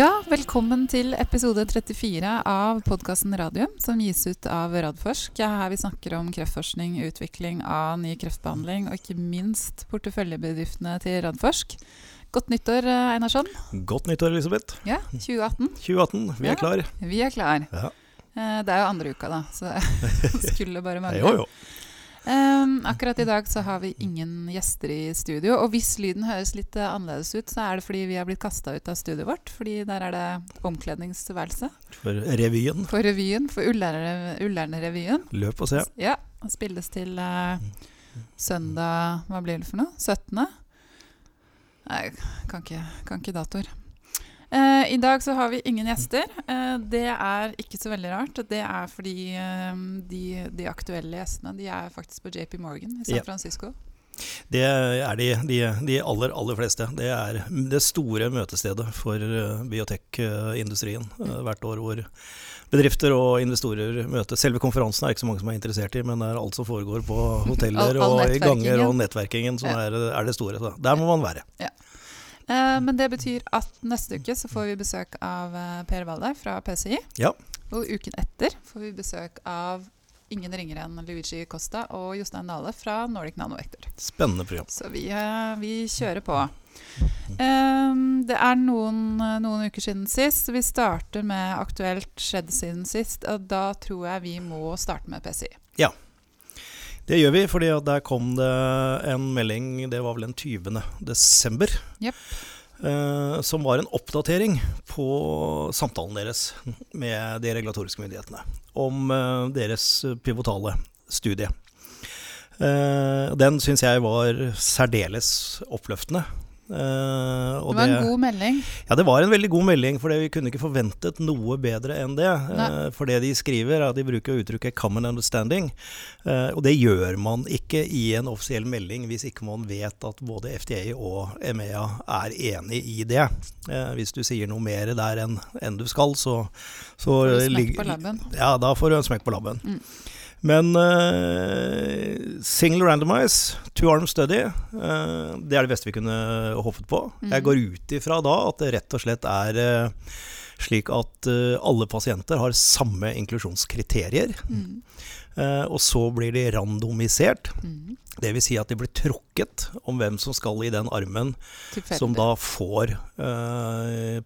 Ja, velkommen til episode 34 av podkasten Radium, som gis ut av Radforsk. Er her vi snakker om kreftforskning, utvikling av ny kreftbehandling, og ikke minst porteføljebedriftene til Radforsk. Godt nyttår, eh, Einarsson. Godt nyttår, Elisabeth. Ja, 2018. 2018, vi Ja. er klar. Vi er klar. Ja. Eh, Det er jo andre uka, da, så det skulle bare mangle. Jo, jo. Um, akkurat i dag så har vi ingen gjester i studio. Og hvis lyden høres litt uh, annerledes ut, så er det fordi vi har blitt kasta ut av studioet vårt. Fordi der er det omkledningsværelse For revyen. for revyen, for Ullern-revyen. Løp og se. Ja, og spilles til uh, søndag Hva blir det for noe? 17.? Nei, kan ikke, kan ikke datoer. Eh, I dag så har vi ingen gjester. Eh, det er ikke så veldig rart. Det er fordi eh, de, de aktuelle gjestene de er faktisk på JP Morgan i San yeah. Francisco. Det er de, de, de aller, aller fleste. Det er det store møtestedet for biotekindustrien hvert år hvor bedrifter og investorer møtes. Selve konferansen er ikke så mange som er interessert i, men det er alt som foregår på hoteller All- all og i ganger og nettverkingen som Ja. er, er det store. Så der må man være. Eh, men det betyr at neste uke så får vi besøk av eh, Per Walder fra PCI. Ja. Og uken etter får vi besøk av ingen ringere enn Luigi Costa og Jostein Dale fra Nordic Nanovektor. Spennende program. Så vi, eh, vi kjører på. Um, det er noen, noen uker siden sist. Vi starter med aktuelt skjedd siden sist. Og da tror jeg vi må starte med PCI. Det gjør vi, fordi der kom det en melding, det var vel den 20. desember, Yep. eh, som var en oppdatering på samtalen deres med de regulatoriske myndighetene om eh, deres pivotale studie. Eh, den syns jeg var særdeles oppløftende. Eh, Det var en god melding. ja, det var en veldig god melding, for vi kunne ikke forventet noe bedre enn det. Nei. Eh, For det de skriver, er at de bruker uttrykket 'common understanding'. Eh, Og det gjør man ikke i en offisiell melding hvis ikke man vet at både FDA og EMEA er enig i det. Hvis du sier noe mer der enn enn du skal, så, så Får du smekk på labben. Ja, da får du en smekk på labben. Mm. Men uh, single randomize, two arm study, uh, det er det beste vi kunne håpet på. Mm. Jeg går ut ifra da at det rett og slett er uh, slik at alle pasienter har samme inklusjonskriterier. Mm. og så blir de randomisert. Mm. Dvs. Si at de blir trukket om hvem som skal i den armen som da får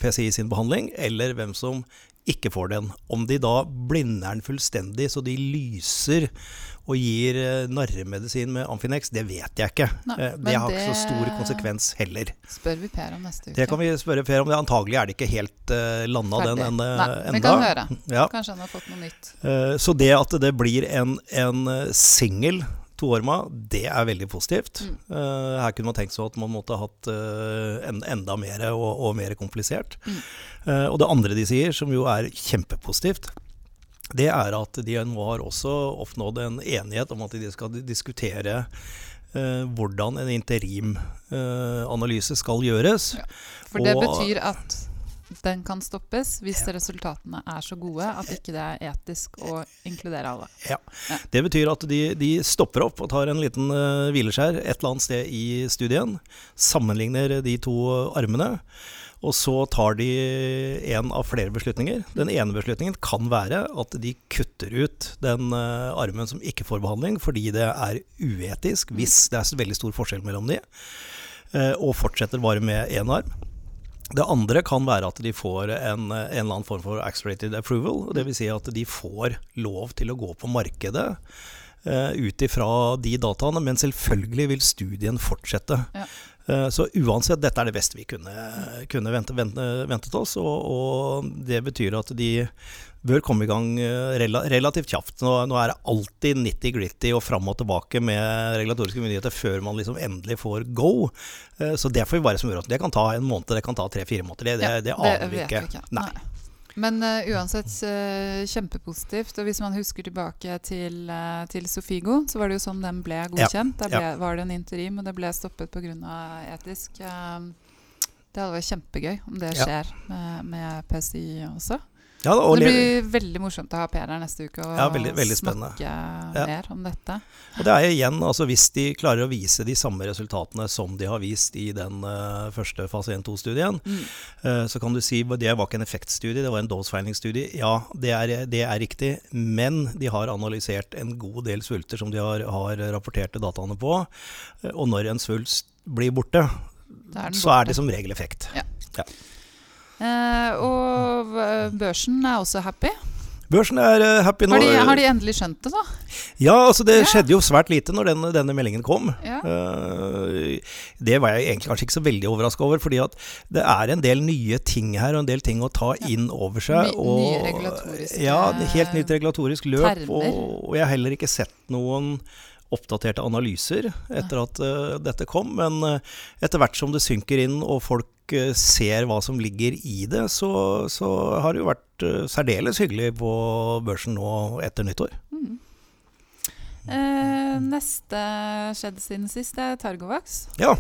PCI sin behandling, eller hvem som ikke får den. Om de da blinder den fullstendig så de lyser og gir eh, narremedisin med Amfinex, det vet jeg ikke. Nei, Eh, det har ikke så stor konsekvens heller. spør vi Per om neste uke. Det kan vi spørre Per om. Det Antagelig er det ikke helt uh, landa den en, Nei, Nei, vi kan høre. Ja. Kanskje han har fått noe nytt. Eh, Så det at det blir en, en eh, singel toorma, det er veldig positivt. Mm. Uh, Her kunne man tenkt seg at man måtte ha hatt uh, en, enda mer og, og mer komplisert. Mm. Uh, Og det andre de sier, som jo er kjempepositivt, det er at de nå har også oppnådd en enighet om at de skal diskutere hvordan en interimanalyse skal gjøres. Ja. For det Og- betyr at den kan stoppes hvis resultatene er så gode at ikke det er etisk å inkludere alle. Det betyr at de, de stopper opp og tar en liten uh, hvileskjær et eller annet sted i studien. Sammenligner de to armene. Og så tar de en av flere beslutninger. Den ene beslutningen kan være at de kutter ut den uh, armen som ikke får behandling, fordi det er uetisk hvis det er veldig stor forskjell mellom de, uh, og fortsetter bare med én arm. Det andre kan være at de får en, en eller annen form for accelerated approval. Dvs. Si at de får lov til å gå på markedet uh, ut ifra de dataene, men selvfølgelig vil studien fortsette. Ja. Eh, så uansett, dette er det beste vi kunne, kunne vente, vente, ventet oss, og, og det betyr at de bør komme i gang eh, relativt kjapt. Nå, nå er det alltid nitty-gritty og fram og tilbake med regulatoriske myndigheter før man liksom endelig får go. Eh, Så det får vi bare smøre oss. Det kan ta en måned, det kan ta tre-fire måneder. Det, det, Ja, det aner vi ikke. ikke. Nei. Men uh, uansett uh, kjempepositivt. Og hvis man husker tilbake til, uh, til Sofigo, så var det jo sånn den ble godkjent. Da ble, var det en interim, og det ble stoppet pga. etisk. Det hadde vært kjempegøy om det Ja. skjer med, med PSI også. Ja, da, Det blir veldig morsomt å ha Per her neste uke og Ja, veldig- veldig snakke Ja. mer om dette. og det er igjen, altså hvis de klarer å vise de samme resultatene som de har vist i den uh, første fase 1-2-studien, Mm. uh, så kan du si at det var ikke en effektstudie, det var en dose-finding-studie. Ja, det er, det er riktig, men de har analysert en god del svulter som de har, har rapporterte dataene på. eh, Og når en svulst blir borte, er borte. så er det som regel effekt. Eh, og børsen er også happy. Børsen er eh, happy nå. Har de, har de endelig skjønt det, da? Ja, altså det Ja. skjedde jo svært lite når denne, denne meldingen kom. Ja. Eh, det var jeg egentlig kanskje ikke så veldig overraska over, fordi at det er en del nye ting her, og en del ting å ta inn over seg. Ny- nye regulatoriske Ja, helt nytt regulatorisk løp. Og, og jeg har heller ikke sett noen oppdaterte analyser etter at uh, dette kom, men uh, etter hvert som det synker inn og folk uh, ser hva som ligger i det, så, så har det jo vært særdeles hyggelig på børsen nå etter nyttår. Mm. Eh, neste skjedd siden sist er Targovax. Ja.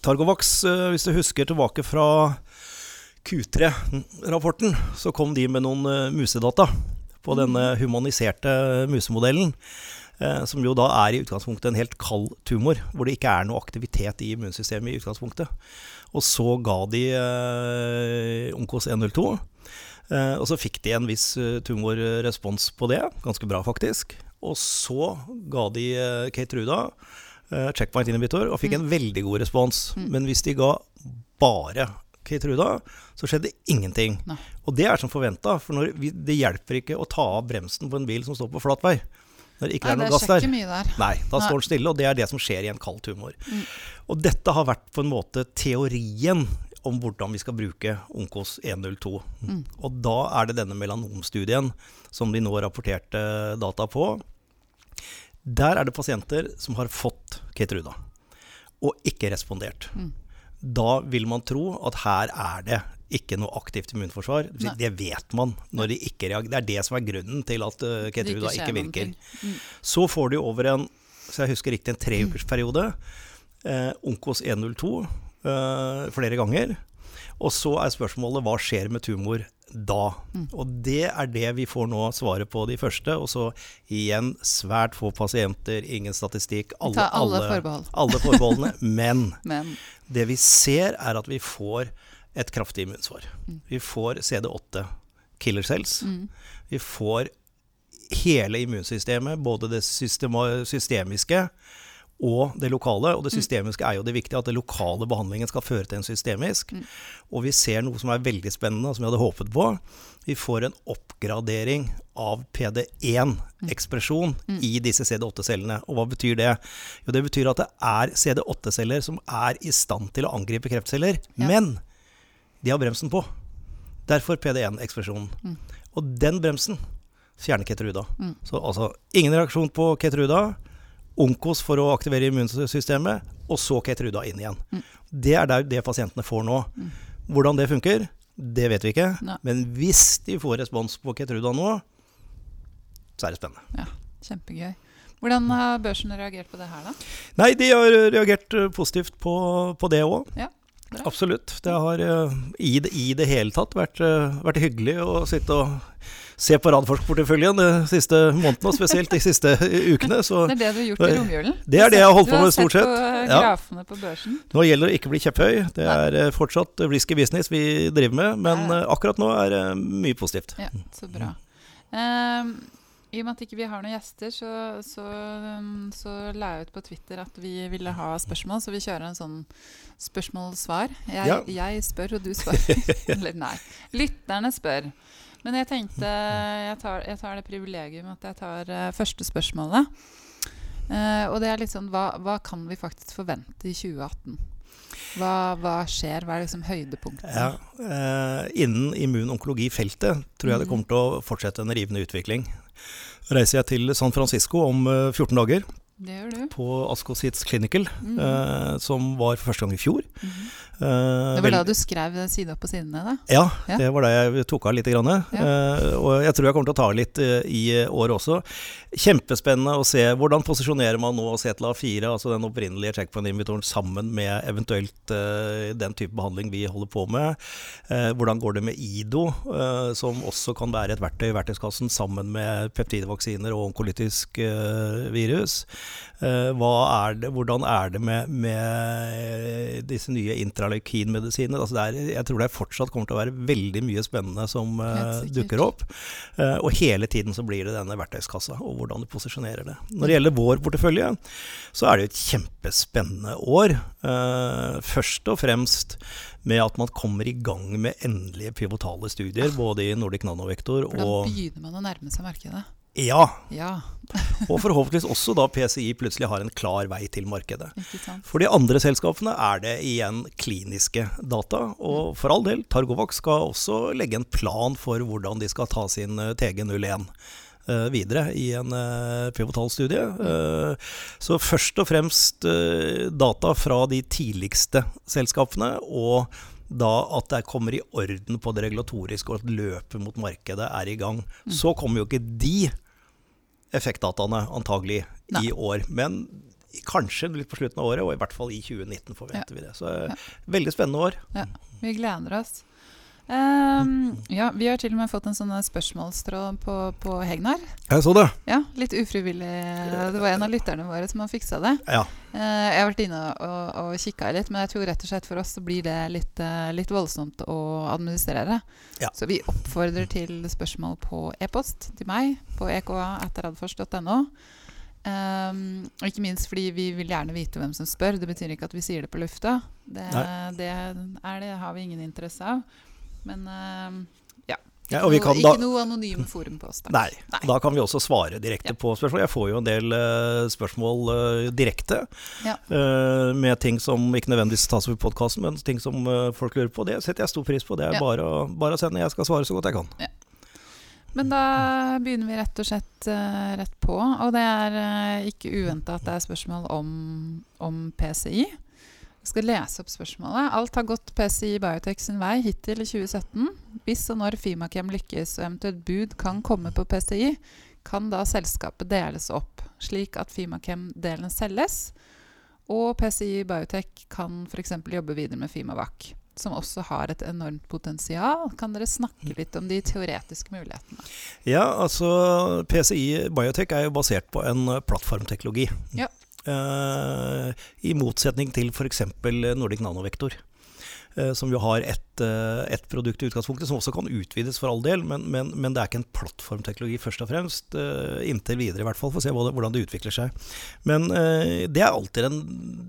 Targovax, hvis du husker tilbake fra Q3-rapporten, så kom de med noen musedata på Mm. denne humaniserte musemodellen. Eh, Som jo da er i utgangspunktet en helt kald tumor, hvor det ikke er noe aktivitet i immunsystemet i utgangspunktet. Og så ga de eh, Onkos 102. Eh, og så fikk de en viss eh, tumorrespons på det, ganske bra faktisk. Og så ga de eh, Ruda, eh, checkpoint inhibitor, og fikk en veldig god respons. Mm. Men hvis de ga bare Keytruda, så skjedde ingenting. Nei. Og det er som forventa, for når vi, det hjelper ikke å ta av bremsen på en bil som står på flat vei. Når det ikke Nei, er noe gass der. Nei, da står den stille, og det er det som skjer i en kald tumor. Mm. Og dette har vært på en måte teorien om hvordan vi skal bruke Onkos 102. Mm. Og da er det denne melanomstudien som de nå rapporterte data på. Der er det pasienter som har fått Ketruda, og ikke respondert. Mm. Da vil man tro at her er det ikke noe aktivt immunforsvar. Nei. Det vet man. når de ikke reagerer. Det er det som er grunnen til at uh, Det Keytruda ikke virker. Mm. Så får de over en så jeg husker riktig en treukersperiode eh, Onkos 102 eh, flere ganger. Og så er spørsmålet hva skjer med tumor da? Mm. Og det er det vi får nå svaret på de første. Og så igjen svært få pasienter, ingen statistikk. Alle, tar alle forbehold. alle forbeholdene. Men Men det vi ser, er at vi får et kraftig immunsvar. Mm. Vi får CD8 killer cells. mm. Vi får hele immunsystemet, både det systemiske og det lokale. Og det systemiske er jo det viktige, at det lokale behandlingen skal føre til en systemisk. Mm. Og vi ser noe som er veldig spennende, og som vi hadde håpet på. Vi får en oppgradering av PD1-ekspresjon Mm. i disse CD8-cellene. Og hva betyr det? Jo, det betyr at det er CD8-celler som er i stand til å angripe kreftceller, Ja. men de har bremsen på. Derfor PD1-ekspresjonen. Mm. Og den bremsen fjerner Ketruda. Mm. Så altså ingen reaksjon på Ketruda. Onkos for å aktivere immunsystemet, og så Ketruda inn igjen. Mm. Det er det pasientene får nå. Mm. Hvordan det funker, det vet vi ikke. Ne. Men hvis de får respons på Ketruda nå, så er det spennende. Ja, kjempegøy. Hvordan har børsen reagert på det her, da? Nei, de har reagert eh, positivt på, på det òg. Ja, bra. Absolutt. Det har eh, i det, i det hele tatt vært, eh, vært hyggelig å sitte og se på Radforsk-porteføljen de siste månedene, og spesielt de siste ukene. Så Det er det du har gjort i romjulen? Det er det jeg har holdt på med stort sett. Du har sett på Ja. grafene på børsen? nå gjelder det å ikke bli kjepphøy. Det er eh, fortsatt risky business vi driver med, men eh, akkurat nå er det mye positivt. Ja, så bra. Ehm, I og med at ikke vi ikke har noen gjester, så, så, um, så la jeg ut på Twitter at vi ville ha spørsmål, så vi kjører en sånn spørsmål-svar. Jeg, Ja. jeg spør, og du svarer. Eller nei. Lytterne spør. Men jeg tenkte jeg tar, jeg tar det privilegium at jeg tar uh, første spørsmålet. Uh, og det er litt sånn hva, hva kan vi faktisk forvente i 2018? Hva, hva skjer? Hva er liksom høydepunktet? Ja, eh, innen immunonkologifeltet tror jeg det Mhm. kommer til å fortsette en rivende utvikling. Reiser jeg til San Francisco om eh, 14 dager, Det gjør du. på Ascosits Clinical, mm eh, som var for første gang i fjor. Eh, Det var da du skrev side opp på sidene, da? Ja, Ja. det var det jeg tok av litt. Grann. ja. og jeg tror jeg kommer til å ta litt eh, i år også. Kjempespennende å se hvordan posisjonerer man nå Zetla 4, altså den opprinnelige checkpoint-invitoren, sammen med eventuelt eh, den type behandling vi holder på med. Eh, hvordan går det med IDO, eh, som også kan være et verktøy i verktøyskassen sammen med peptidvaksiner og onkolytisk eh, virus. Eh, er det, hvordan er det med, med disse nye intraleukinmedisinene? Altså jeg tror det fortsatt kommer til å være veldig mye spennende som uh, dukker opp. Uh, og hele tiden så blir det denne verktøyskassa, og hvordan du posisjonerer det. Når det gjelder vår portefølje, så er det jo et kjempespennende år. Uh, først og fremst med at man kommer i gang med endelige pivotale studier, både i Nordic Nanovektor og da begynner man å nærme seg markedet. Ja, Ja, og forhåpentligvis også da PCI plutselig har en klar vei til markedet. For de andre selskapene er det igjen kliniske data. Og for all del, Targovax skal også legge en plan for hvordan de skal ta sin eh, TG01 eh, videre i en uh, pivotalstudie. Eh, så først og fremst eh, data fra de tidligste selskapene, og da at det kommer i orden på det regulatoriske, og at løpet mot markedet er i gang. Så kommer jo ikke de effektdataene antagelig Nei. i år. Men kanskje litt på slutten av året, og i hvert fall i 2019 forventer vi det. Så ja. veldig spennende år. Ja, vi gleder oss. Ehm, ja, vi har til og med fått en sånn spørsmålstråd på, på Hegnar. Jeg så det. Ja, litt ufrivillig. Det var en av lytterne våre som har fiksa det. Ja. Uh, jeg har vært inne og, og kikka litt, men jeg tror rett og slett for oss så blir det litt, eh, litt voldsomt å administrere. Ja. Så vi oppfordrer til spørsmål på e-post til meg på eka.radforsk.no. Um, og ikke minst fordi vi vil gjerne vite hvem som spør. Det betyr ikke at vi sier det på lufta. Det, det, er det har vi ingen interesse av. Men um, ja. Ikke, Ja, og vi noe, kan ikke da- noe anonym forum på oss. Nei, Nei. da kan vi også svare direkte Ja. på spørsmål. Jeg får jo en del uh, spørsmål uh, direkte Ja. uh, med ting som ikke nødvendigvis tas opp i podkasten, men ting som eh, folk lurer på. Det setter jeg stor pris på. Det er Ja. bare, å, bare å sende. Jeg skal svare så godt jeg kan. Men da begynner vi rett og slett uh, rett på. Og det er uh, ikke uventa at det er spørsmål om, om PCI. Jeg skal lese opp spørsmålet. Alt har gått PCI Biotech sin vei hittil i 2017. Hvis og når Fimakem lykkes og eventuelt bud kan komme på PCI, kan da selskapet deles opp, slik at Fimakem-delen selges, og PCI Biotech kan f.eks. jobbe videre med Fimavac, som også har et enormt potensial. Kan dere snakke litt om de teoretiske mulighetene? Ja, altså PCI Biotech er jo basert på en plattformteknologi. Ja. Eh, I motsetning til f.eks. Nordic Nanovektor. eh, Som jo har ett et produkt i utgangspunktet, som også kan utvides for all del. Men, men, men det er ikke en plattformteknologi først og fremst. eh, Inntil videre, i hvert fall. For å se hvordan det utvikler seg. Men eh, det er alltid en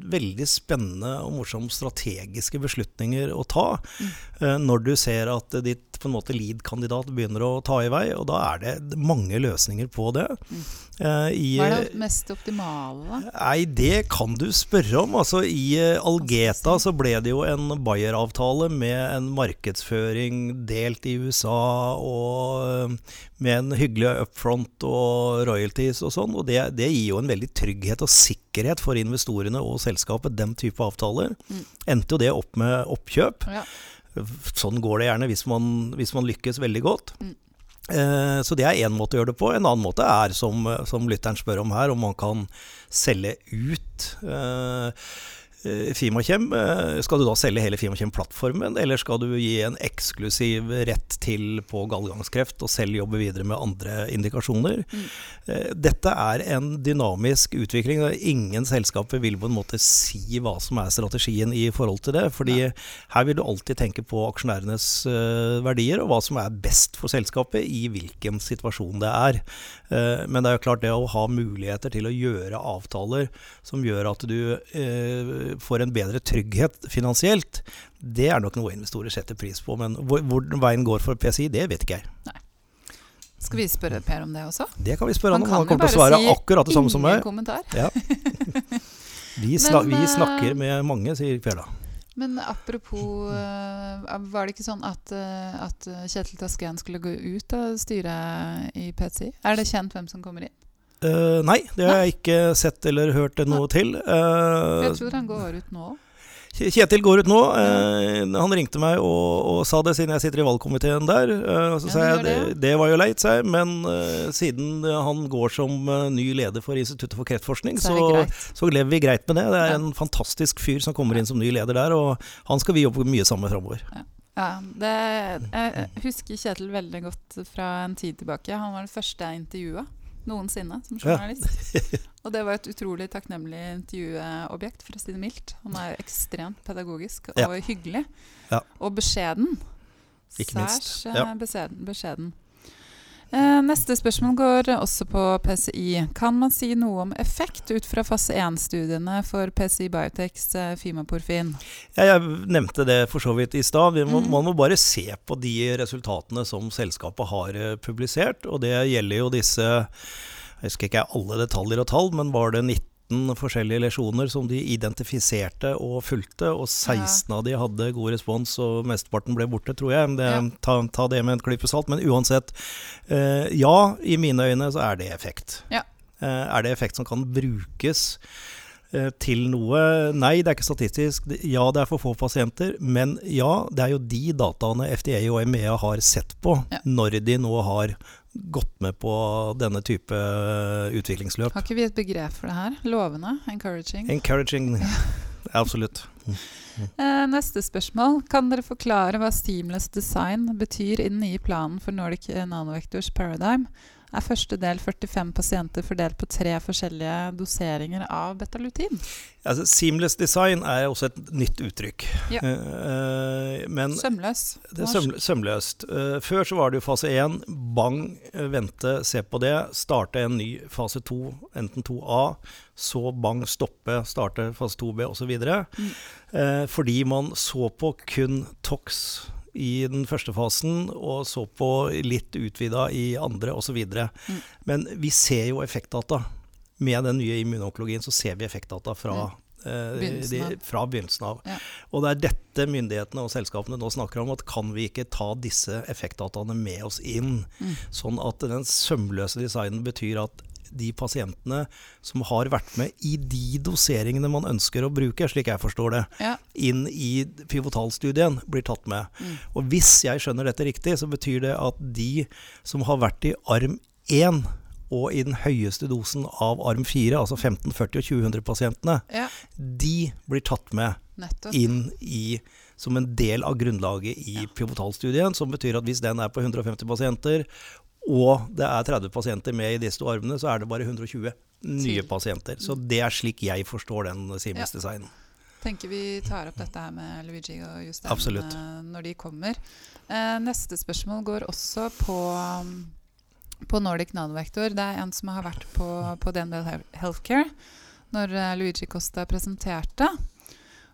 veldig spennende og morsom strategiske beslutninger å ta. eh, Når du ser at ditt på en måte lead-kandidat begynner å ta i vei. Og da er det mange løsninger på det. Eh, I, Hva er det mest optimale? Nei, det kan du spørre om. Altså, I eh, Algeta så ble det jo en Bayer-avtale med en markedsføring delt i USA, og eh, med en hyggelig upfront og royalties og sånn. Og det, det gir jo en veldig trygghet og sikkerhet for investorene og selskapet, den type avtaler. Mm. Endte jo det opp med oppkjøp. Ja. Sånn går det gjerne hvis man, hvis man lykkes veldig godt. Mm. Eh, Så det er én måte å gjøre det på. En annen måte er, som, som lytteren spør om her, om man kan selge ut eh, eh, Fimakjem. Eh, Skal du da selge hele Fimakjem-plattformen, eller skal du gi en eksklusiv rett til på gallegangskreft og selv jobbe videre med andre indikasjoner? Mm. Eh, Dette er en dynamisk utvikling. Ingen selskaper vil på en måte si hva som er strategien i forhold til det. fordi her vil du alltid tenke på aksjonærenes eh, verdier, og hva som er best for selskapet i hvilken situasjon det er. Eh, men det er jo klart det å ha muligheter til å gjøre avtaler som gjør at du eh, får en bedre trygghet finansielt, det er nok noe investorer setter pris på. Men hvor, hvor veien går for PCI, det vet ikke jeg. Skal vi spørre Per om det også? Det kan vi spørre han om. Han kommer til å svare si akkurat det samme som meg. kommentar. Ja. Vi, snak, Men, vi eh, snakker med mange, sier Per da. Men apropos eh, Var det ikke sånn at, eh, at Kjetil Tasken skulle gå ut av styret i PCI? Er det kjent hvem som kommer inn? Eh, nei, det har jeg ikke sett eller hørt noe til. Uh, Jeg tror han går ut nå. Kjetil går ut nå. Uh, han ringte meg og, og, sa det siden jeg sitter i valgkomiteen der. Så ja, sa jeg det, det, var jo leit, sa jeg. Men siden han går som ny leder for Instituttet for kreftforskning, så, så, så, lever vi greit med det. Det er ja. en fantastisk fyr som kommer inn som ny leder der, og han skal vi jobbe mye sammen med framover. Ja. Ja, det, jeg husker Kjetil veldig godt fra en tid tilbake. Han var den første jeg intervjua noensinne som journalist. Ja. og det var et utrolig takknemlig intervjuobjekt, for å si det mildt. Han er jo ekstremt pedagogisk og ja. hyggelig. Ja. Og beskjeden. Ikke Særs eh, beskjeden. beskjeden. Eh, neste spørsmål går også på PCI. Kan man si noe om effekt ut fra fase 1-studiene for PCI Biotex eh, Fimaporfin? Ja, jeg nevnte det for så vidt i stad. Mm. Man må bare se på de resultatene som selskapet har eh, publisert. Og det gjelder jo disse jeg husker ikke alle detaljer og tall, men var det 19 19 forskjellige lesjoner som de identifiserte og fulgte, og 16 ja. av de hadde god respons, og mesteparten ble borte, tror jeg. Det, ja. ta, ta, det med en klype salt. Men uansett, eh, ja, i mine øyne så er det effekt. Ja. Eh, er det effekt som kan brukes eh, til noe? Nei, det er ikke statistisk. Ja, det er for få pasienter. Men ja, det er jo de dataene FDA og MEA har sett på ja. når de nå har gått med på denne type utviklingsløp. Har ikke vi et begrep for det her? Lovende? Encouraging? Encouraging, absolutt. Eh, neste spørsmål. Kan dere forklare hva seamless design betyr i den nye planen for Nordic Nanovectors Paradigm? Er første del 45 pasienter fordelt på tre forskjellige doseringer av betalutin. Altså, seamless design er også et nytt uttrykk. Ja. Uh, Sømløs. Det er søm, sømløst. Uh, før så var det jo fase 1. Bang, vente, se på det. Starte en ny fase 2, enten 2A. Så bang, stoppe, starte fase 2B osv. Mm. Fordi man så på kun TOX i den første fasen, og så på litt utvida i andre osv. Mm. Men vi ser jo effektdata. Med den nye immunonkologien så ser vi effektdata fra, mm. Begynnelsen begynnelsen de, fra begynnelsen av. Ja. Og det er dette myndighetene og selskapene nå snakker om, at kan vi ikke ta disse effektdataene med oss inn? Mm. Sånn at den sømløse designen betyr at de pasientene som har vært med i de doseringene man ønsker å bruke, slik jeg forstår det, ja. inn i pivotalstudien, blir tatt med. Mm. Og hvis jeg skjønner dette riktig, så betyr det at de som har vært i arm 1 og i den høyeste dosen av arm 4, altså 15-, 40- og 200-pasientene, ja. de blir tatt med Nettopp. inn i som en del av grunnlaget i ja. pivotalstudien, som betyr at hvis den er på 150 pasienter, og det er 30 pasienter med i disse to armene, så er det bare 120 nye pasienter. Så det er slik jeg forstår den Siemens-designen. Tenker vi tar opp dette her med Luigi og Jostein Absolutt. Eh, når de kommer. Eh, neste spørsmål går også på, på Nordic Nanovektor. Det er en som har vært på, på DNB Healthcare når eh, Luigi Costa presenterte.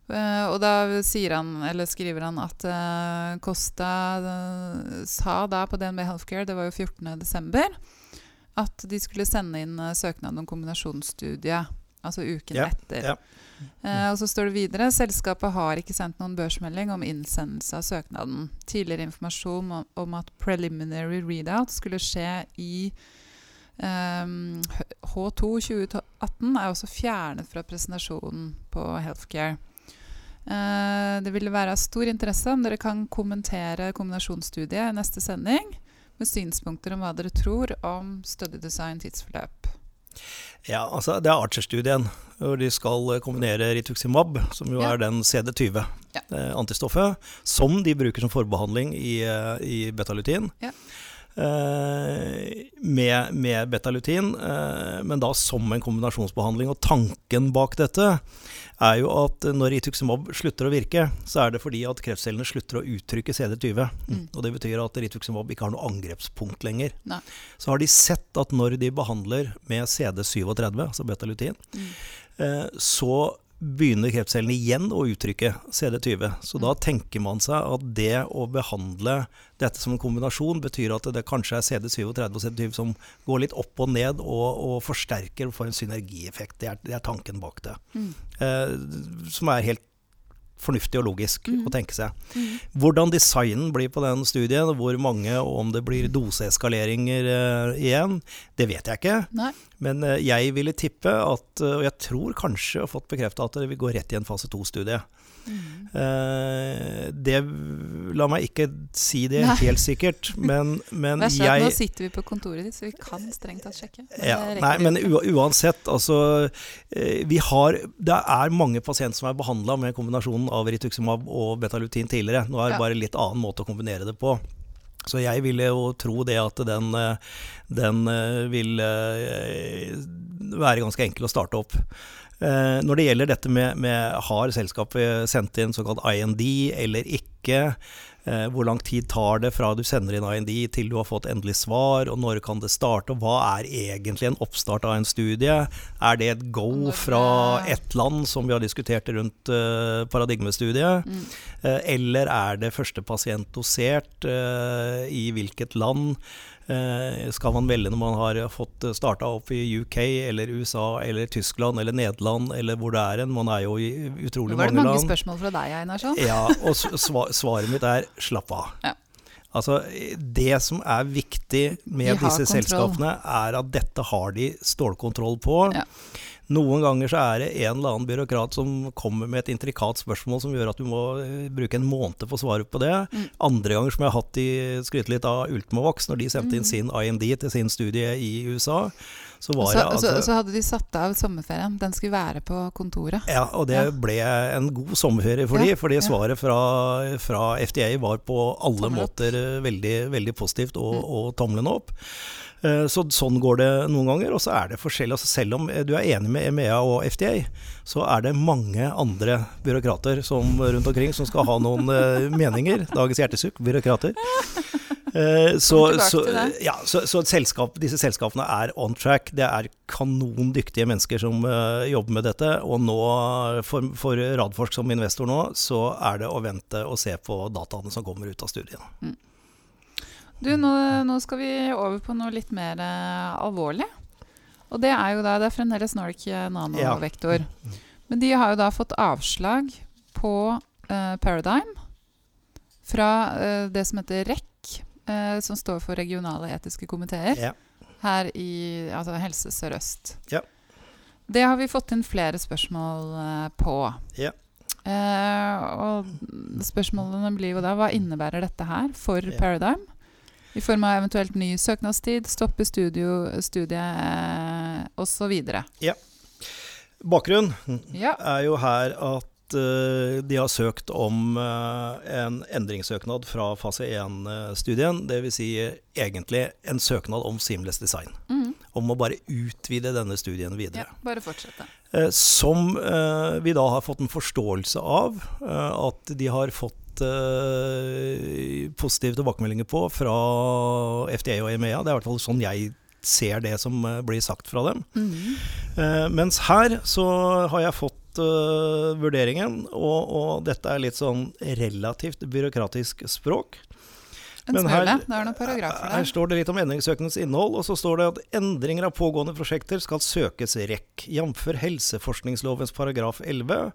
Uh, og da han, skriver han at uh, Costa uh, sa da på DNB Healthcare, det var jo 14.12., at de skulle sende inn søknad om kombinasjonsstudie, altså uken ja, etter. Ja. og så står det videre selskapet har ikke sendt noen børsmelding om innsendelse av søknaden. Tidligere informasjon om, om at preliminary readout skulle skje i um, H2 2018, er også fjernet fra presentasjonen på Healthcare. Uh, det ville være av stor interesse om dere kan kommentere kombinasjonsstudiet i neste sending med synspunkter om hva dere tror om study design tidsforløp. Ja, altså Det er Archer-studien, hvor de skal kombinere rituximab, som jo ja. er den CD20-antistoffet, ja. eh, som de bruker som forbehandling i, eh, i betalutin. Ja. Eh, med, med betalutin, eh, men da som en kombinasjonsbehandling. Og tanken bak dette er jo at når rituximab slutter å virke, så er det fordi at kreftcellene slutter å uttrykke CD20. Mm. Og det betyr at rituximab ikke har noe angrepspunkt lenger. Nei. Så har de sett at når de behandler med CD37, altså betalutin, mm. Eh, så begynner kreftcellene igjen å uttrykke CD20. Så da tenker man seg at det å behandle dette som en kombinasjon betyr at det kanskje er CD37 og CD20 som går litt opp og ned og, og forsterker og får en synergieffekt. Det er, det er tanken bak det. Mm. Eh, som er helt fornuftig og logisk Mm. å tenke seg. Mm. Hvordan designen blir på den studien, hvor mange og om det blir doseeskaleringer eh, igjen, det vet jeg ikke. Nei. Men eh, jeg ville tippe at, eh, og jeg tror kanskje jeg har fått bekrefta at det vil gå rett i en fase to-studie. Mm. Eh, det La meg ikke si det Nei. helt sikkert, men, men det er at nå sitter vi på kontoret ditt, så vi kan strengt tatt sjekke. Men ja, nei, men uansett, altså eh, Vi har Det er mange pasienter som er behandla med kombinasjonen av rituximab og betalutin tidligere. Nå er det Ja. bare litt annen måte å kombinere det på. Så jeg ville jo tro det at den, eh, den vil være ganske enkel å starte opp. Eh, Når det gjelder dette med, med har selskapet sendt inn såkalt IND eller ikke, eh, hvor lang tid tar det fra du sender inn IND til du har fått endelig svar, og når kan det starte, og hva er egentlig en oppstart av en studie? Er det et go fra ett land, som vi har diskutert rundt eh, paradigmestudiet? Mm. Eller er det første pasient dosert? I hvilket land? Eh, Skal man velge når man har fått starta opp i UK eller USA eller Tyskland eller Nederland eller hvor det er en? Man er jo i Nå utrolig var det mange mange land. spørsmål fra deg, Einarsson. Ja, og svaret mitt er slapp av. Ja. Altså, Det som er viktig med disse kontroll. selskapene, er at dette har de stålkontroll på. Ja. Noen ganger så er det en eller annen byråkrat som kommer med et intrikat spørsmål som gjør at du må eh, bruke en måned på å svare på det. Mm. Andre ganger som jeg har hatt i skryte litt av Ultimovox, når de sendte inn Mm. sin IND til sin studie i USA, så var så, jeg, altså så hadde de satt av sommerferien. Den skulle være på kontoret. ja, og det Ja. ble en god sommerferie for Ja, de, fordi ja. svaret fra, fra FDA var på alle Tommel måter eh, veldig, veldig positivt og, Mm. og tommelen opp. Eh, Så sånn går det noen ganger, og så er det forskjellig. Altså selv om du er enig med EMEA og FDA, så er det mange andre byråkrater som, rundt omkring som skal ha noen eh, meninger. Dagens hjertesukk, byråkrater. Eh, Så, så, ja, så, så selskap, disse selskapene er on track. Det er kanondyktige mennesker som eh, jobber med dette. Og nå, for, for Radforsk som investor nå, så er det å vente og se på dataene som kommer ut av studien. Du, nå, nå skal vi over på noe litt mer uh, alvorlig. Og det er jo da Det er fremdeles Nordic nanovektor. nanovektor. Men de har jo da fått avslag på uh, Paradigm fra uh, det som heter REC, eh, som står for regionale etiske komiteer, Ja. her i altså Helse Sør-Øst. Ja. Det har vi fått inn flere spørsmål eh, på. Ja. Eh, og spørsmålene blir jo da hva innebærer dette her for Ja. Paradigm? I form av eventuelt ny søknadstid, stoppe studio, studiet eh, osv. Bakgrunn Ja. er jo her at eh, de har søkt om eh, en endringssøknad fra fase 1-studien. Dvs. Si, eh, egentlig en søknad om seamless design. Mm. Om å bare utvide denne studien videre. ja. Bare fortsette. Eh, Som eh, vi da har fått en forståelse av eh, at de har fått eh, positive tilbakemeldinger på fra FDA og EMEA. Det er i hvert fall sånn jeg ser det som eh, blir sagt fra dem. Eh, mens her så har jeg fått eh, vurderingen, og, og dette er litt sånn relativt byråkratisk språk. En Men her- Det er noen paragrafer Her står det litt om endringssøknadens innhold, og så står det at endringer av pågående prosjekter skal søkes REC, jf. helseforskningslovens paragraf 11.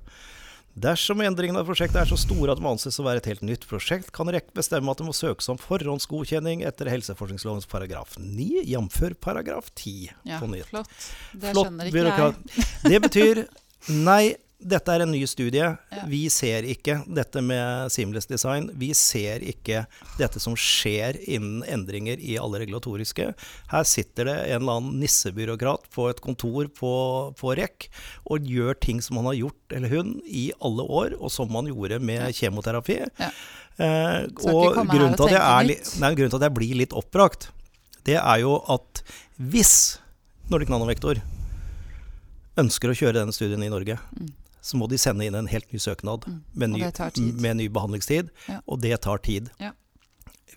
Dersom endringene av prosjektet er så store at det må anses å være et helt nytt prosjekt, kan REC bestemme at det må søkes om forhåndsgodkjenning etter helseforskningslovens paragraf 9, jf. paragraf 10 Ja, på nytt. flott. Det Flott skjønner ikke jeg. Det betyr nei, dette er en ny studie. Ja. Vi ser ikke dette med seamless design. Vi ser ikke dette som skjer innen endringer i alle regulatoriske. Her sitter det en eller annen nissebyråkrat på et kontor på, på REC og gjør ting som han har gjort, eller hun, i alle år, og som man gjorde med kjemoterapi. Ja. Eh, og grunnen til, er nei, grunnen til at jeg blir litt oppbrakt, det er jo at hvis Nordic Nanovektor ønsker å kjøre denne studien i Norge, Mm. så må de sende inn en helt ny søknad Mm. med, ny, med ny behandlingstid, Ja. og det tar tid. Ja.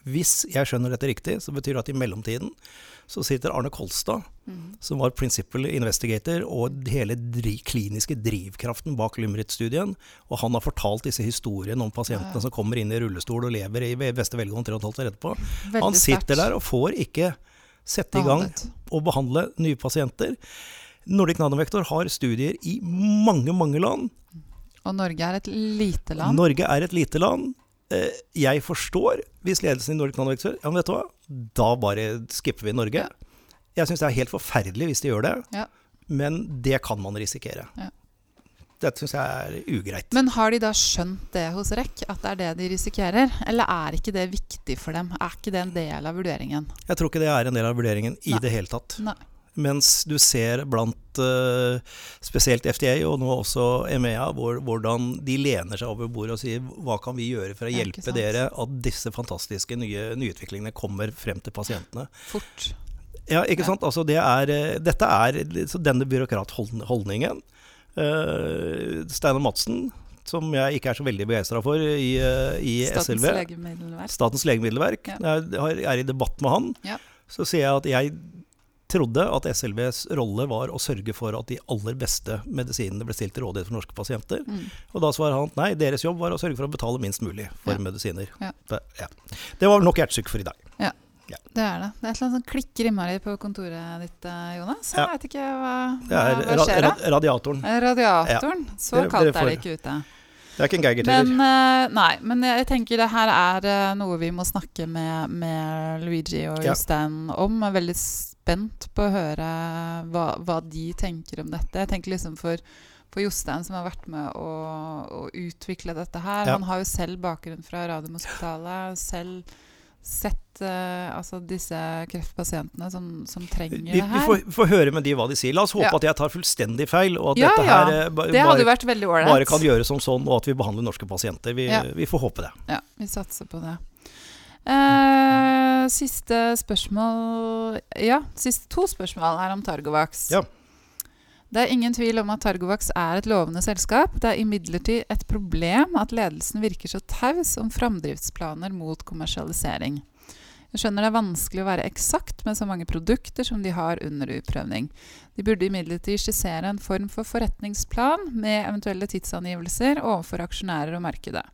Hvis jeg skjønner dette riktig, så betyr det at i mellomtiden så sitter Arne Kolstad, mm. som var principal investigator og hele dri kliniske drivkraften bak Lymrit-studien, og han har fortalt disse historiene om pasientene Ja. som kommer inn i rullestol og lever i beste velgående tre og et halvt år etterpå. Veldig Han sitter der og får ikke sette i gang og behandle nye pasienter. Nordic Nanovektor har studier i mange, mange land. Og Norge er et lite land. Norge er et lite land. Eh, Jeg forstår hvis ledelsen i Nordic Nanovektor Ja, men vet du hva? Da bare skipper vi Norge. Ja. Jeg syns det er helt forferdelig hvis de gjør det, Ja. men det kan man risikere. Ja. Dette syns jeg er ugreit. Men har de da skjønt det hos REC, at det er det de risikerer? Eller er ikke det viktig for dem? Er ikke det en del av vurderingen? Jeg tror ikke det er en del av vurderingen i Nei. det hele tatt. Nei. Mens du ser blant eh, spesielt FDA og nå også EMEA hvor, hvordan de lener seg over bordet og sier hva kan vi gjøre for å hjelpe dere at disse fantastiske nye nyutviklingene kommer frem til pasientene. Fort. Ja, ikke Ja. sant? Altså det er, eh, dette er så denne byråkratholdningen. Uh, Steinar Madsen, som jeg ikke er så veldig begeistra for i, eh, i Statens SLV, legemiddelverk. Statens legemiddelverk, Ja. jeg er i debatt med han, Ja. så sier jeg at jeg trodde at SLVs rolle var å sørge for at de aller beste medisinene ble stilt til rådighet for norske pasienter. Mm. Og da svarer han at nei, deres jobb var å sørge for å betale minst mulig for Ja. medisiner. Ja. Det, ja. det var nok hjertesyke for i dag. Det er det. Det er et eller annet som klikker innmari på kontoret ditt, eh, Jonas. Jeg Ja. vet ikke hva, hva, hva skjer ra radiatoren. Radiatoren. Radiatoren. Så Dere- kaldt er det ikke ute. Det er ikke en geiger til Men, eh, nei, men jeg tenker det her er eh, noe vi må snakke med, med Luigi og Ja. Jostein om. Veldig spent på å høre hva, hva de tenker om dette. Jeg tenker liksom for, for Jostein som har vært med å, å utvikle dette her. Ja. Han har jo selv bakgrunn fra Radiumhospitalet. Selv sett uh, altså disse kreftpasientene som, som trenger Vi, det vi, får, vi får høre med de hva de sier. La oss håpe Ja. at jeg tar fullstendig feil, og at Ja, dette her uh, ba, det bare, bare kan gjøres som sånn, og at vi behandler norske pasienter. Vi, vi får håpe det. Ja, vi satser på det. Eh, siste spørsmål Ja, siste to spørsmål er om Targovax. Ja. Det er ingen tvil om at Targovax er et lovende selskap. Det er imidlertid et problem at ledelsen virker så taus om framdriftsplaner mot kommersialisering. Jeg skjønner det er vanskelig å være eksakt med så mange produkter som de har under utprøvning. De burde imidlertid skissere en form for forretningsplan med eventuelle tidsangivelser overfor aksjonærer og markedet.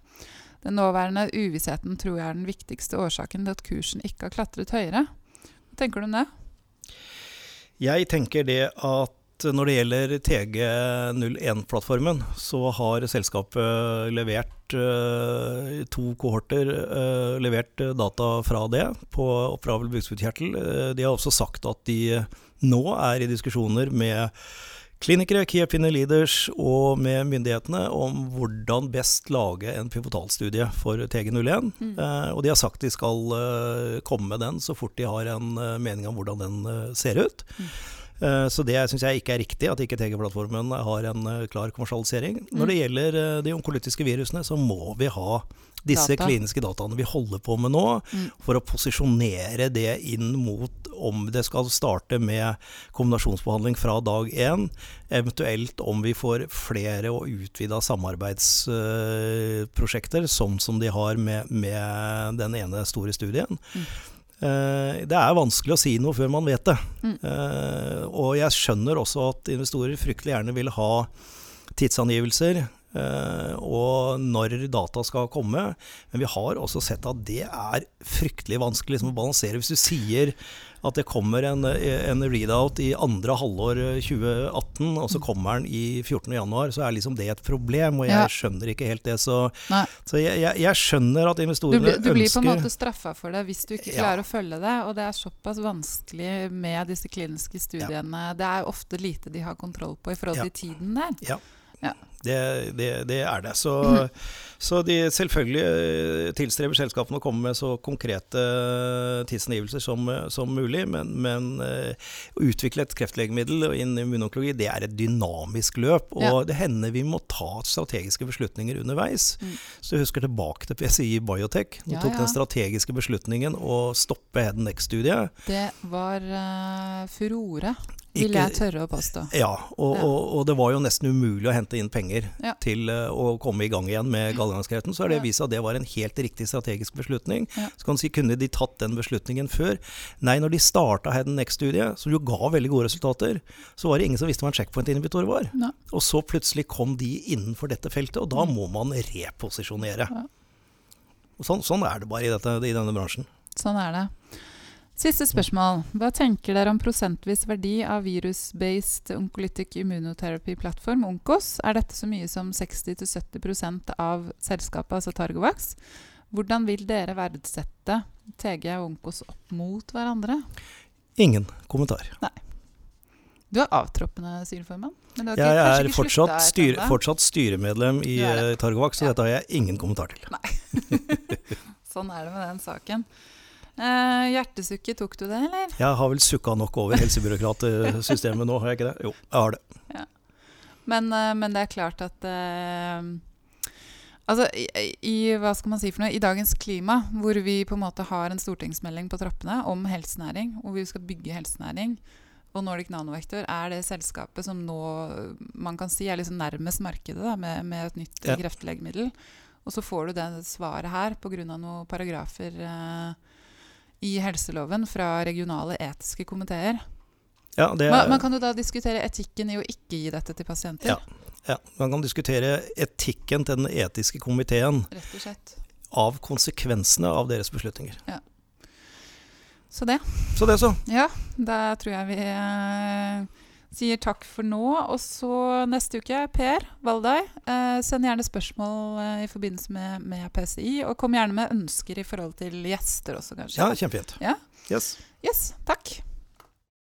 Den nåværende uvissheten tror jeg er den viktigste årsaken til at kursen ikke har klatret høyere. Hva tenker du om det? Jeg tenker det at når det gjelder TG01-plattformen, så har selskapet levert eh, to kohorter eh, levert eh, data fra det på oppdravel bukspyttkjertel. De har også sagt at de nå er i diskusjoner med klinikere, key opinion leaders og med myndighetene om hvordan best lage en pivotalstudie for TG01. Mm. Eh, og de har sagt de skal eh, komme med den så fort de har en eh, mening om hvordan den ser ut. Mm. Eh, Så det syns jeg ikke er riktig, at ikke TG-plattformen har en klar kommersialisering. Når det gjelder de onkolytiske virusene, så må vi ha disse Data. kliniske dataene vi holder på med nå, Mm. for å posisjonere det inn mot om det skal starte med kombinasjonsbehandling fra dag én, eventuelt om vi får flere og utvida samarbeidsprosjekter, sånn som de har med, med den ene store studien. Mm. Eh, Det er vanskelig å si noe før man vet det. Mm. Eh, Og jeg skjønner også at investorer fryktelig gjerne vil ha tidsangivelser. Eh, og når data skal komme. Men vi har også sett at det er fryktelig vanskelig liksom, å balansere. Hvis du sier at det kommer en, en readout i andre halvår 2018, og så kommer den i 14.1, så er liksom det et problem. Og jeg Ja. skjønner ikke helt det. Så, så jeg, jeg, jeg skjønner at investorene ønsker du blir på en måte straffa for det hvis du ikke Ja. klarer å følge det. Og det er såpass vanskelig med disse kliniske studiene. Det er ofte lite de har kontroll på i forhold Ja. til tiden der. Det, det, det er det. Så, mm. så de selvfølgelig eh, tilstreber selskapene å komme med så konkrete tidsangivelser som, som mulig. Men, men eh, å utvikle et kreftlegemiddel innen immunonkologi, det er et dynamisk løp. Og Ja. det hender vi må ta strategiske beslutninger underveis. Mm. Så du husker tilbake til PCI Biotech. Du Ja, tok ja. den strategiske beslutningen å stoppe Head Next-studiet. Det var uh, furore, vil jeg tørre å påstå. Ja, og, Ja. Og, og det var jo nesten umulig å hente inn penger Ja. til eh, å komme i gang igjen med gallegangskreften. Så har det vist seg at det var en helt riktig strategisk beslutning. Ja. Så kan si, Kunne de tatt den beslutningen før? Nei, når de starta Head Next-studiet, som jo ga veldig gode resultater, så var det ingen som visste hva en checkpoint-inhibitor var. Ne. Og så plutselig kom de innenfor dette feltet, og da må man reposisjonere. Ja. Sånn, sånn er det bare i, dette, i denne bransjen. Sånn er det. Siste spørsmål. Hva tenker dere om prosentvis verdi av virus-based oncolytic immunotherapy-plattform, Onkos? Er dette så mye som 60-70% av selskapet, altså Targovax? Hvordan vil dere verdsette TG og Onkos opp mot hverandre? Ingen kommentar. Du er avtroppende styreformann? men du har Jeg er fortsatt, styre, fortsatt styremedlem i eh, Targovax, så Ja. dette har jeg ingen kommentar til. Sånn er det med den saken. Eh, hjertesukket, tok du det, eller? Jeg har vel sukka nok over helsebyråkratsystemet nå, har jeg ikke det? Jo, jeg har det. Men, uh, men det er klart at uh, Altså, i, i, hva skal man si for noe, I dagens klima, hvor vi på en måte har en stortingsmelding på trappene om helsenæring, hvor vi skal bygge helsenæring, og Nordic Nanovektor er det selskapet som nå man kan si er liksom nærmest markedet da, med, med et nytt Ja. kreftlegemiddel. Og så får du det svaret her pga. noen paragrafer eh, i helseloven fra regionale etiske komiteer. Ja, det Man, er, man kan jo da diskutere etikken i å ikke gi dette til pasienter. Ja. ja, man kan diskutere etikken til den etiske komiteen Rett og slett. av konsekvensene av deres beslutninger. Så det. Så det, så. Ja, da tror jeg vi eh, sier takk for nå. Og så neste uke, Per Valdai, eh, send gjerne spørsmål eh, i forbindelse med, med PCI. Og kom gjerne med ønsker i forhold til gjester også, kanskje. Ja, kjempefint. Ja. Yes. Yes, takk.